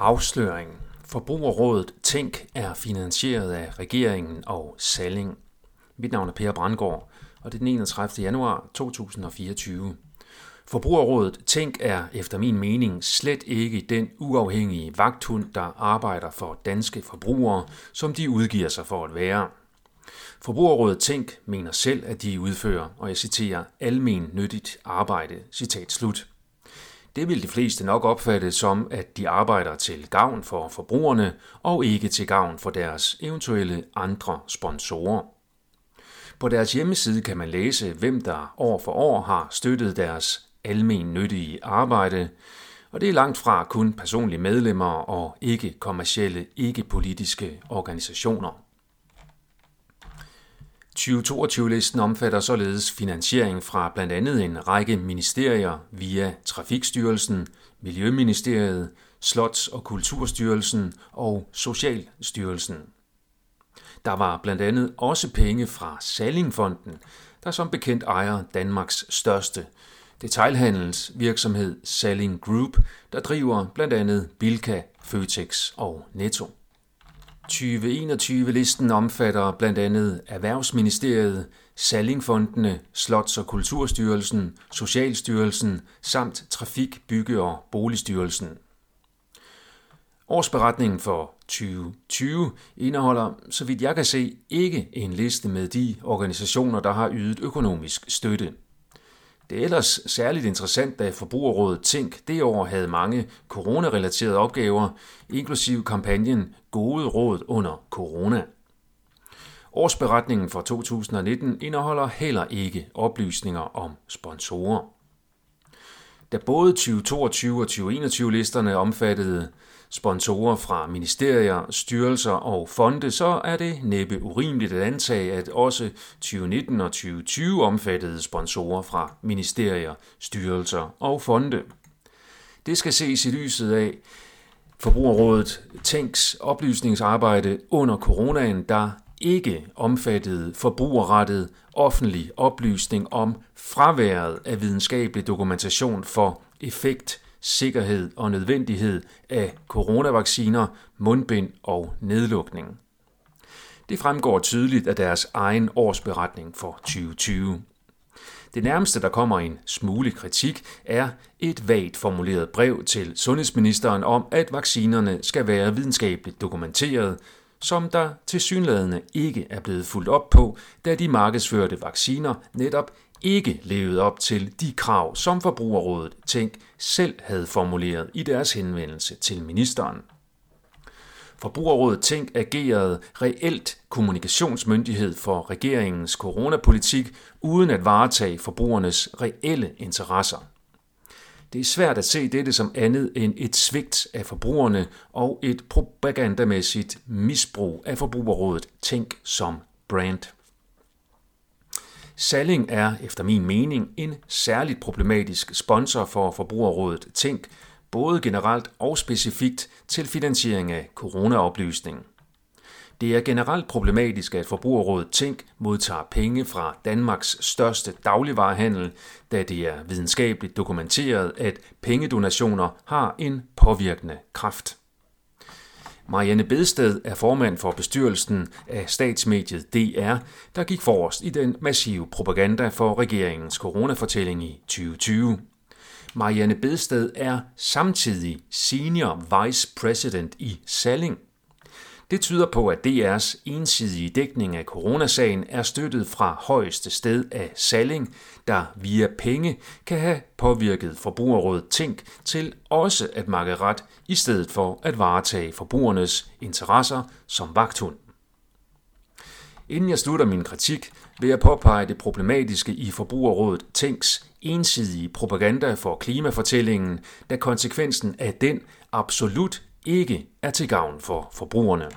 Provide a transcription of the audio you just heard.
Afsløring. Forbrugerrådet Tænk er finansieret af regeringen og Salling. Mit navn er Per Brandgaard, og det er den 31. januar 2024. Forbrugerrådet Tænk er efter min mening slet ikke den uafhængige vagthund, der arbejder for danske forbrugere, som de udgiver sig for at være. Forbrugerrådet Tænk mener selv, at de udfører, og jeg citerer, almen nyttigt arbejde, citat slut. Det vil de fleste nok opfatte som, at de arbejder til gavn for forbrugerne og ikke til gavn for deres eventuelle andre sponsorer. På deres hjemmeside kan man læse, hvem der år for år har støttet deres almennyttige arbejde, og det er langt fra kun personlige medlemmer og ikke kommercielle, ikke politiske organisationer. 2022-listen omfatter således finansiering fra blandt andet en række ministerier via Trafikstyrelsen, Miljøministeriet, Slots- og Kulturstyrelsen og Socialstyrelsen. Der var blandt andet også penge fra Sallingfonden, der som bekendt ejer Danmarks største detailhandelsvirksomhed Salling Group, der driver blandt andet Bilka, Føtex og Netto. 2021-listen omfatter blandt andet Erhvervsministeriet, Sallingfondene, Slots- og Kulturstyrelsen, Socialstyrelsen samt Trafik-, Bygge- og Boligstyrelsen. Årsberetningen for 2020 indeholder, så vidt jeg kan se, ikke en liste med de organisationer, der har ydet økonomisk støtte. Det er ellers særligt interessant, da Forbrugerrådet Tænk det år havde mange coronarelaterede opgaver, inklusive kampagnen Gode råd under corona. Årsberetningen for 2019 indeholder heller ikke oplysninger om sponsorer. Da både 2022 og 2021 listerne omfattede sponsorer fra ministerier, styrelser og fonde, så er det næppe urimeligt at antage, at også 2019 og 2020 omfattede sponsorer fra ministerier, styrelser og fonde. Det skal ses i lyset af Forbrugerrådet Tænks oplysningsarbejde under coronaen, der ikke omfattede forbrugerrettet offentlig oplysning om fraværet af videnskabelig dokumentation for effekt, sikkerhed og nødvendighed af coronavacciner, mundbind og nedlukning. Det fremgår tydeligt af deres egen årsberetning for 2020. Det nærmeste, der kommer en smule kritik, er et vagt formuleret brev til sundhedsministeren om, at vaccinerne skal være videnskabeligt dokumenteret, som der tilsyneladende ikke er blevet fuldt op på, da de markedsførte vacciner netop ikke levede op til de krav, som Forbrugerrådet Tænk selv havde formuleret i deres henvendelse til ministeren. Forbrugerrådet Tænk agerede reelt kommunikationsmyndighed for regeringens coronapolitik uden at varetage forbrugernes reelle interesser. Det er svært at se dette som andet end et svigt af forbrugerne og et propagandamæssigt misbrug af Forbrugerrådet Tænk som brand. Salling er efter min mening en særligt problematisk sponsor for Forbrugerrådet Tænk, både generelt og specifikt til finansiering af coronaoplysning. Det er generelt problematisk, at Forbrugerrådet Tænk modtager penge fra Danmarks største dagligvarehandel, da det er videnskabeligt dokumenteret, at pengedonationer har en påvirkende kraft. Marianne Bedsted er formand for bestyrelsen af statsmediet DR, der gik forrest i den massive propaganda for regeringens coronafortælling i 2020. Marianne Bedsted er samtidig senior vice president i Salling. Det tyder på, at DR's ensidige dækning af coronasagen er støttet fra højeste sted af Salling, der via penge kan have påvirket forbrugerrådet Tænk til også at makke ret i stedet for at varetage forbrugernes interesser som vagthund. Inden jeg slutter min kritik, vil jeg påpege det problematiske i Forbrugerrådet Tænks ensidige propaganda for klimafortællingen, da konsekvensen af den absolut ikke er til gavn for forbrugerne.